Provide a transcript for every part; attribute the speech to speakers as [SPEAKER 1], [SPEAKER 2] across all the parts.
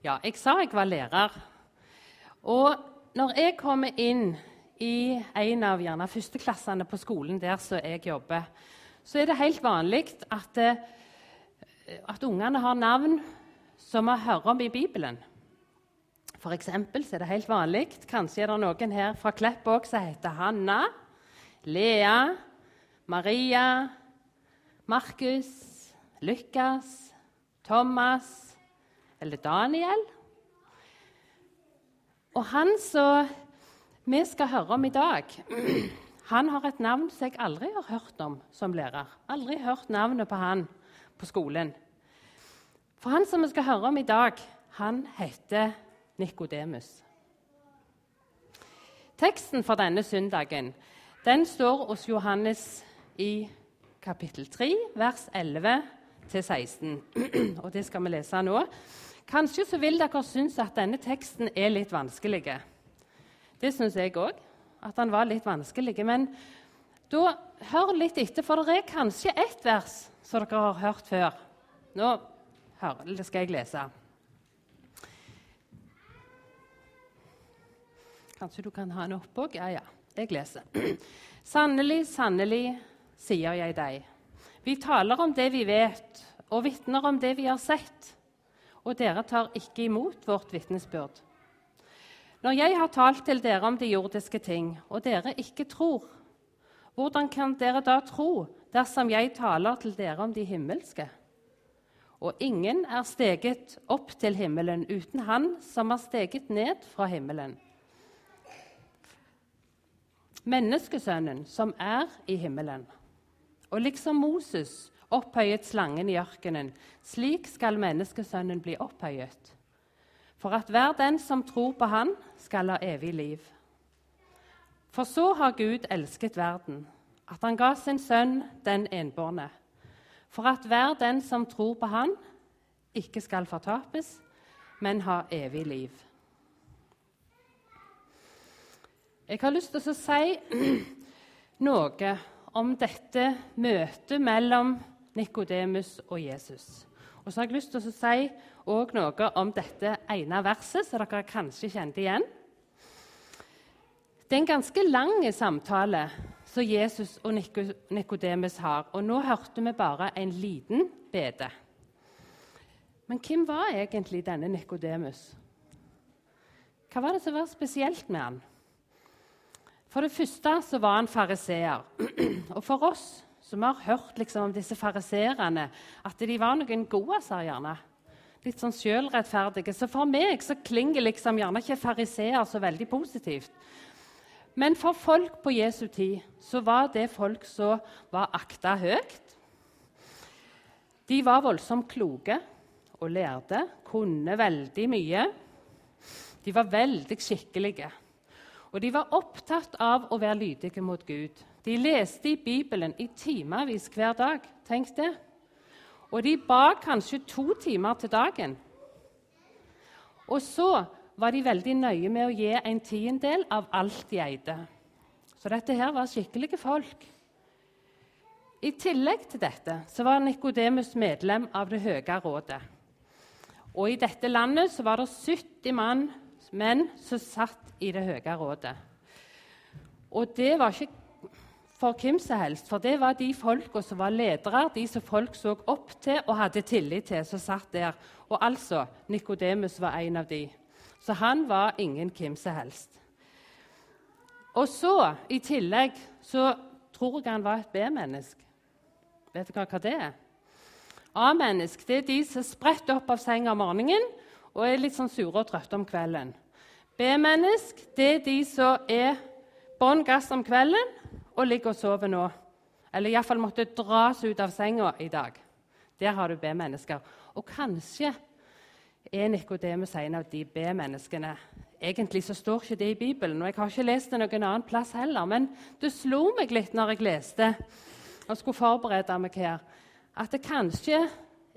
[SPEAKER 1] Ja, jeg sa jeg var lærer. Og når jeg kommer inn i en av gjerne førsteklassene på skolen der som jeg jobber, så er det helt vanlig at, eh, at ungene har navn som vi hører om i Bibelen. For eksempel så er det helt vanlig Kanskje er det noen her fra Klepp også som heter Hanna, Lea, Maria, Markus, Lukas, Thomas eller Daniel. Og han som vi skal høre om i dag, han har et navn som jeg aldri har hørt om som lærer. Aldri hørt navnet på han på skolen. For han som vi skal høre om i dag, han heter Nikodemus. Teksten for denne søndagen den står hos Johannes i kapittel 3, vers 11-16. Og det skal vi lese nå. Kanskje så vil dere synes at denne teksten er litt vanskelig. Det syns jeg òg, at den var litt vanskelig. Men da hør litt etter, for det er kanskje ett vers som dere har hørt før. Nå hør, skal jeg lese. Kanskje du kan ha den opp òg? Ja, ja. Jeg leser. Sannelig, sannelig, sier jeg deg. Vi taler om det vi vet, og vitner om det vi har sett og dere tar ikke imot vårt vitnesbyrd. Når jeg har talt til dere om de jordiske ting, og dere ikke tror, hvordan kan dere da tro dersom jeg taler til dere om de himmelske? Og ingen er steget opp til himmelen uten Han som har steget ned fra himmelen. Menneskesønnen som er i himmelen. Og liksom Moses opphøyet slangen i ørkenen. Slik skal menneskesønnen bli opphøyet. For at hver den som tror på Han, skal ha evig liv. For så har Gud elsket verden, at han ga sin sønn den enbårne, for at hver den som tror på Han, ikke skal fortapes, men ha evig liv. Jeg har lyst til å si noe om dette møtet mellom Nikodemus og Jesus. Og så har jeg lyst til å si noe om dette ene verset, som dere kanskje kjente igjen. Det er en ganske lang samtale som Jesus og Nikodemus har. Og nå hørte vi bare en liten bede. Men hvem var egentlig denne Nikodemus? Hva var det som var spesielt med han? For det første så var han fariseer. Og for oss som har hørt liksom, om disse fariserene, at de var noen gode, sa gjerne. Litt sånn sjølrettferdige. Så for meg så klinger liksom gjerne ikke fariseer så veldig positivt. Men for folk på Jesu tid så var det folk som var akta høyt. De var voldsomt kloke og lærte, kunne veldig mye. De var veldig skikkelige. Og de var opptatt av å være lydige mot Gud. De leste i Bibelen i timevis hver dag. Tenk det. Og de ba kanskje to timer til dagen. Og så var de veldig nøye med å gi en tiendedel av alt de eide. Så dette her var skikkelige folk. I tillegg til dette så var Nikodemus medlem av Det høye rådet. Og i dette landet så var det 70 mann, menn som satt i Det høye rådet. Og det var ikke for hvem som helst. For det var de folka som var ledere, de som folk så opp til og hadde tillit til, som satt der. Og altså, Nikodemus var en av de. Så han var ingen hvem som helst. Og så, i tillegg, så tror jeg han var et B-menneske. Vet dere hva det er? A-mennesk det er de som spretter opp av senga om morgenen og er litt sånn sure og trøtte om kvelden. B-mennesk det er de som er bånn gass om kvelden og ligger og sover nå. Eller iallfall måtte dras ut av senga i dag. Der har du B-mennesker. Og kanskje er Nikodemus en av de B-menneskene. Egentlig så står ikke det i Bibelen, og jeg har ikke lest det noen annen plass heller. Men det slo meg litt når jeg leste og skulle forberede meg her, at det kanskje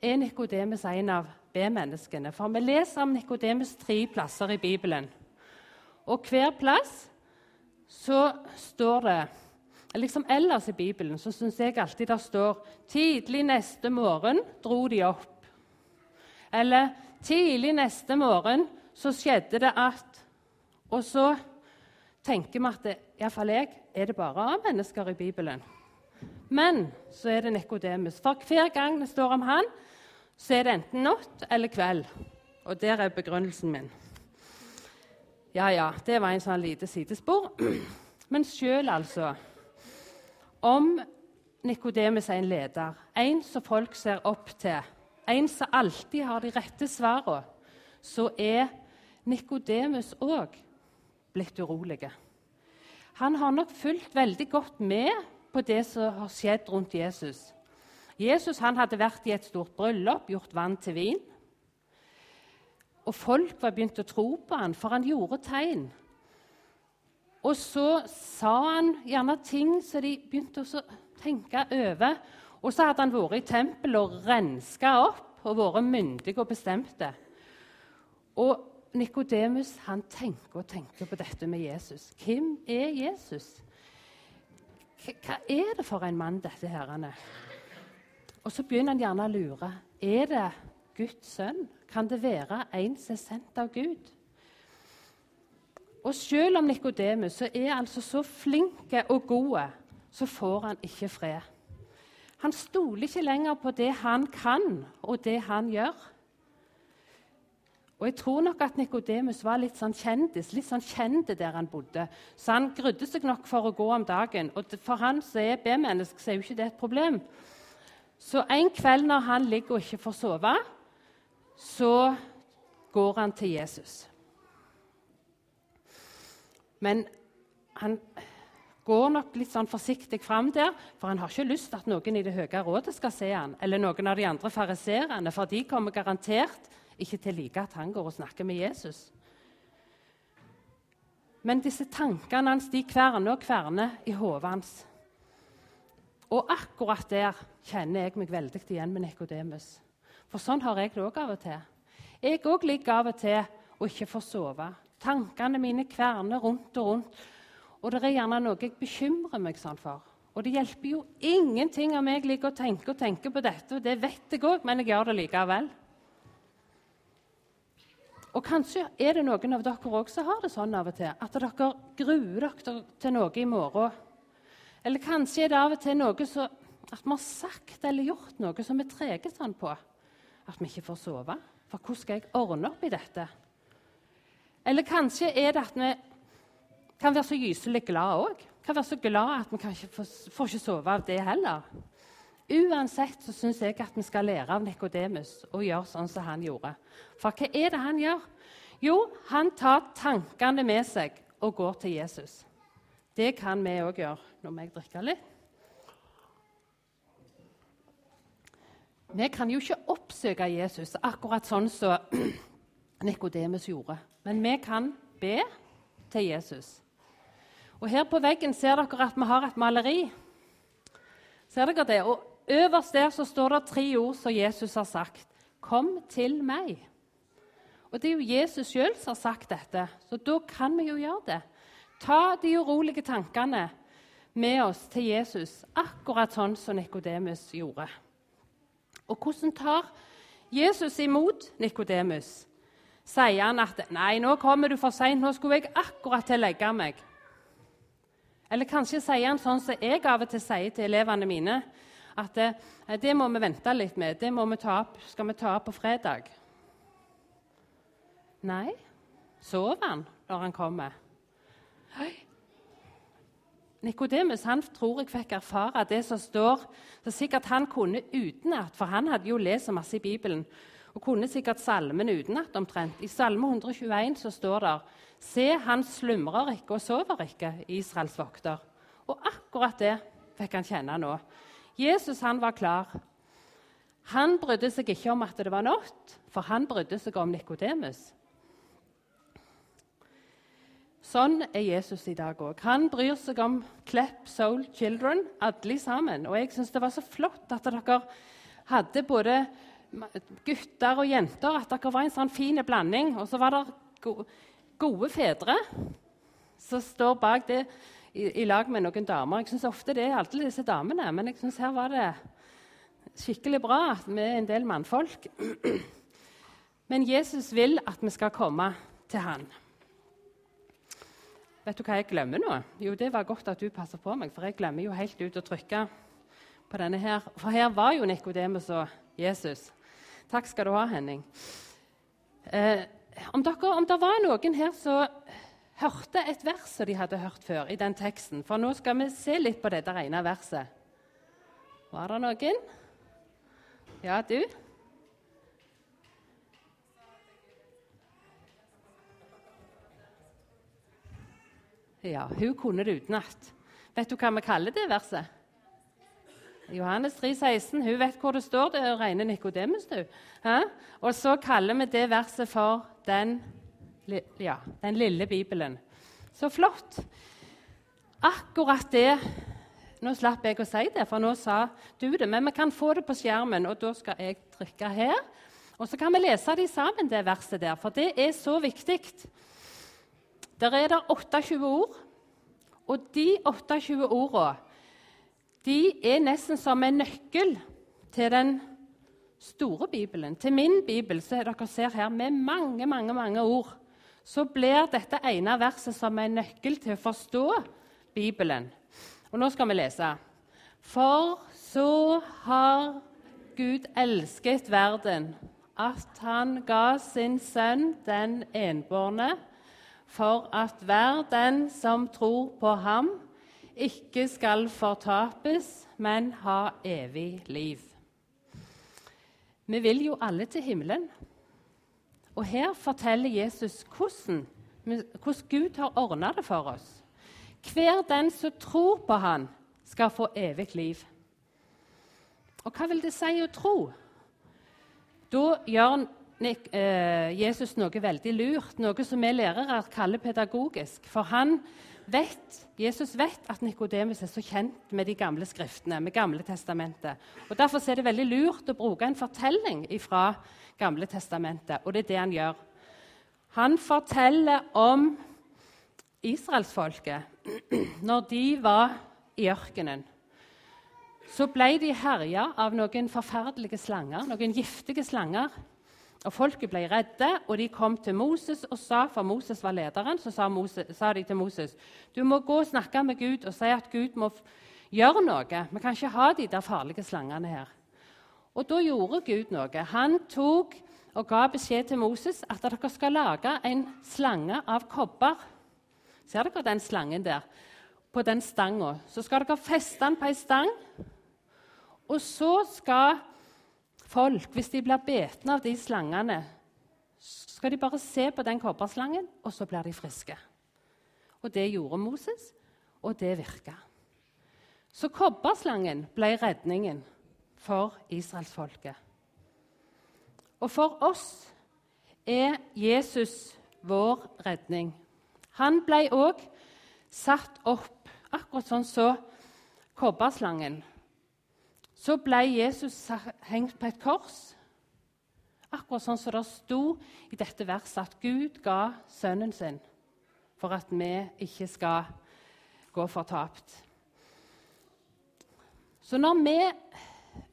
[SPEAKER 1] er Nikodemus en av B-menneskene. For vi leser om Nikodemus tre plasser i Bibelen. Og hver plass så står det liksom Ellers i Bibelen så syns jeg alltid det står 'Tidlig neste morgen dro de opp'. Eller Tidlig neste morgen så skjedde det at Og så tenker vi at iallfall jeg er det bare av mennesker i Bibelen. Men så er det Nikodemus. For hver gang det står om han, så er det enten natt eller kveld. Og der er begrunnelsen min. Ja, ja, det var en sånn lite sidespor. Men sjøl, altså Om Nikodemus er en leder, en som folk ser opp til, en som alltid har de rette svarene, så er Nikodemus òg blitt urolig. Han har nok fulgt veldig godt med på det som har skjedd rundt Jesus. Jesus hadde vært i et stort bryllup, gjort vann til vin. Og folk var begynt å tro på han, for han gjorde tegn. Og så sa han gjerne ting som de begynte å tenke over. Og så hadde han vært i tempelet og renska opp og vært myndig og bestemte. Og Nikodemus tenker og tenker på dette med Jesus. Hvem er Jesus? Hva er det for en mann, dette herrene? Og så begynner han gjerne å lure. Er det Guds sønn? Kan det være en som er sendt av Gud? Og selv om Nikodemus er altså så flink og god, så får han ikke fred. Han stoler ikke lenger på det han kan, og det han gjør. Og Jeg tror nok at Nikodemus var litt sånn kjendis, litt sånn kjente der han bodde. Så han grudde seg nok for å gå om dagen. Og for han som er B-menneske, så er jo ikke det et problem. Så en kveld når han ligger og ikke får sove, så går han til Jesus. Men han går nok litt sånn forsiktig fram der, for han har ikke lyst til at noen i det høye rådet skal se han, eller noen av de andre fariserene, for de kommer garantert ikke til å like at han går og snakker med Jesus. Men disse tankene hans de kverner og kverner i hodet hans. Og akkurat der kjenner jeg meg veldig igjen med Nikodemus. For sånn har jeg det òg av og til. Jeg òg ligger av og til og ikke får sove. Tankene mine kverner rundt og rundt. Og det er gjerne noe jeg bekymrer meg sånn for. Og det hjelper jo ingenting om jeg ligger og tenker og tenker på dette, og det vet jeg òg, men jeg gjør det likevel. Og kanskje er det noen av dere òg som har det sånn av og til, at dere gruer dere til noe i morgen. Eller kanskje er det av og til noe så, at vi har sagt eller gjort noe som vi treger sånn på at vi ikke får sove. For hvordan skal jeg ordne opp i dette? Eller kanskje er det at vi kan være så gyselig glad òg. Kan være så glad at vi ikke får, får ikke sove av det heller. Uansett så syns jeg at vi skal lære av Nikodemus og gjøre sånn som han gjorde. For hva er det han gjør? Jo, han tar tankene med seg og går til Jesus. Det kan vi òg gjøre. Nå må jeg drikke litt. Vi kan jo ikke oppsøke Jesus akkurat sånn som Nikodemus gjorde. Men vi kan be til Jesus. Og Her på veggen ser dere at vi har et maleri. Ser dere det? Og Øverst der så står det tre ord som Jesus har sagt. 'Kom til meg'. Og Det er jo Jesus sjøl som har sagt dette, så da kan vi jo gjøre det. Ta de urolige tankene med oss til Jesus, akkurat sånn som Nikodemus gjorde. Og hvordan tar Jesus imot Nikodemus? Sier han at 'nei, nå kommer du for seint, nå skulle jeg akkurat til å legge meg'? Eller kanskje sier han sånn som jeg av og til sier til elevene mine at det, eh, må vi vente litt med. Det må vi ta opp, skal vi ta opp på fredag. Nei, sover han når han kommer? Nikodemus tror jeg fikk erfare det som står så sikkert han kunne utenat, for han hadde jo lest masse i Bibelen og kunne sikkert salmen utenat omtrent. I Salme 121 så står det Se, han slumrer ikke og sover ikke, Israels vokter. Og akkurat det fikk han kjenne nå. Jesus han var klar. Han brydde seg ikke om at det var natt, for han brydde seg om Nikodemus. Sånn er Jesus i dag òg. Han bryr seg om Klepp Soul Children, alle sammen. Og jeg syns det var så flott at dere hadde både gutter og jenter, at dere var en sånn fin blanding. Og så var det gode fedre som står bak det i, i, lag med noen damer. Jeg syns ofte det er alle disse damene, men jeg synes her var det skikkelig bra med en del mannfolk. Men Jesus vil at vi skal komme til han. Vet du hva jeg glemmer nå? Jo, Det var godt at du passer på meg, for jeg glemmer jo helt ut å trykke på denne her. For her var jo Nikodemus og Jesus. Takk skal du ha, Henning. Eh, om, dere, om det var noen her som hørte et vers som de hadde hørt før i den teksten For nå skal vi se litt på dette rene verset. Var det noen? Ja, du? Ja, hun kunne det utenat. Vet du hva vi kaller det verset? Johannes 3, 16. Hun vet hvor det står. Det er rene Nikodemus, du. Og så kaller vi det verset for den, ja, den lille Bibelen. Så flott. Akkurat det Nå slapp jeg å si det, for nå sa du det. Men vi kan få det på skjermen, og da skal jeg trykke her. Og så kan vi lese de sammen, det verset der, for det er så viktig. Der er det 28 ord, og de 28 ordene de er nesten som en nøkkel til den store Bibelen. Til min bibel, som dere ser her, med mange, mange, mange ord, så blir dette ene verset som en nøkkel til å forstå Bibelen. Og nå skal vi lese. For så har Gud elsket verden, at han ga sin sønn den enbårne for at hver den som tror på ham, ikke skal fortapes, men ha evig liv. Vi vil jo alle til himmelen. Og her forteller Jesus hvordan, hvordan Gud har ordna det for oss. Hver den som tror på Han, skal få evig liv. Og hva vil det si å tro? Da gjør Eh, Jesus noe veldig lurt, noe som vi lærere kaller pedagogisk. For han vet, Jesus vet at Nikodemus er så kjent med de gamle skriftene, med Gamle testamentet. Og Derfor er det veldig lurt å bruke en fortelling fra Gamle testamentet, og det er det han gjør. Han forteller om israelsfolket når de var i ørkenen. Så ble de herja av noen forferdelige slanger, noen giftige slanger. Og Folket ble redde, og de kom til Moses og sa, for Moses var lederen, så sa, Moses, sa de til Moses du må gå og snakke med Gud og si at Gud må gjøre noe. Vi kan ikke ha de der farlige slangene her. Og da gjorde Gud noe. Han tok og ga beskjed til Moses at dere skal lage en slange av kobber. Ser dere den slangen der? På den stanga. Så skal dere feste den på ei stang. Og så skal folk, hvis de blir betne av de slangene, skal de bare se på den kobberslangen, og så blir de friske. Og det gjorde Moses, og det virka. Så kobberslangen ble redningen for israelsfolket. Og for oss er Jesus vår redning. Han ble òg satt opp, akkurat sånn som så kobberslangen så ble Jesus hengt på et kors. Akkurat sånn som det sto i dette verset, at Gud ga sønnen sin for at vi ikke skal gå fortapt. Så når vi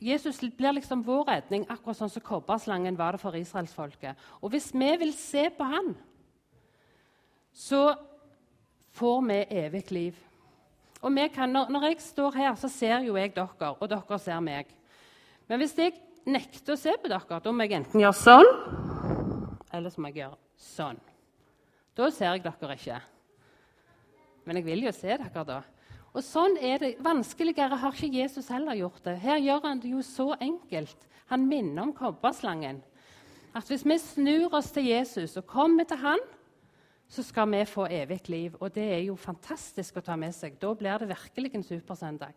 [SPEAKER 1] Jesus blir liksom vår redning, akkurat sånn som kobberslangen var det for israelsfolket. Og hvis vi vil se på han, så får vi evig liv. Og kan, når, jeg står her, så ser jo jeg dere, og dere ser meg. Men hvis jeg nekter å se på dere, da må jeg enten gjøre sånn, eller så må jeg gjøre sånn. Da ser jeg dere ikke. Men jeg vil jo se dere da. Og sånn er det. Vanskeligere har ikke Jesus heller gjort det. Her gjør han det jo så enkelt. Han minner om kobberslangen. At hvis vi snur oss til Jesus og kommer til han, så skal vi få evig liv. Og det er jo fantastisk å ta med seg. Da blir det virkelig en supersøndag.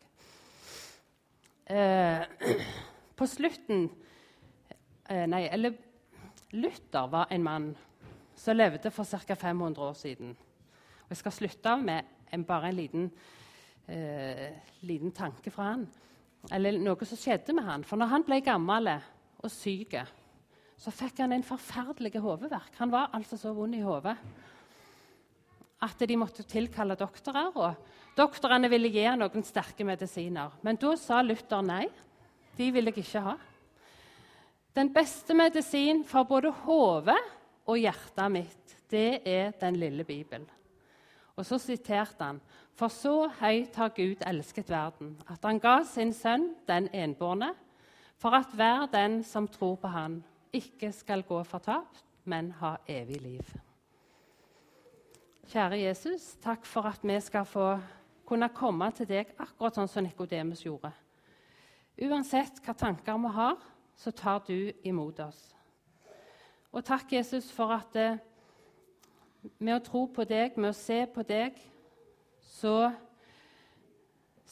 [SPEAKER 1] Eh, på slutten eh, Nei, eller Luther var en mann som levde for ca. 500 år siden. Og jeg skal slutte med en, bare en liten, eh, liten tanke fra han. Eller noe som skjedde med han. For når han ble gammel og syk, så fikk han en forferdelig hodeverk. Han var altså så vond i hodet at de måtte tilkalle doktorer. og Doktorene ville gi noen sterke medisiner. Men da sa Luther nei. De ville jeg ikke ha. Den beste medisin for både hodet og hjertet mitt, det er den lille Bibelen. Og så siterte han For så høyt har Gud elsket verden, at han ga sin sønn, den enbårne, for at hver den som tror på han, ikke skal gå fortapt, men ha evig liv. Kjære Jesus, takk for at vi skal få kunne komme til deg akkurat sånn som Nikodemus gjorde. Uansett hva tanker vi har, så tar du imot oss. Og takk, Jesus, for at eh, med å tro på deg, med å se på deg, så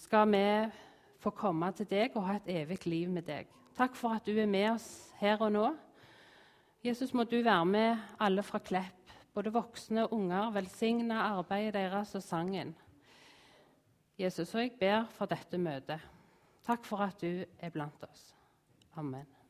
[SPEAKER 1] skal vi få komme til deg og ha et evig liv med deg. Takk for at du er med oss her og nå. Jesus, må du være med alle fra Klepp, både voksne og unger. Velsigne arbeidet deres og sangen. Jesus, og jeg ber for dette møtet. Takk for at du er blant oss. Amen.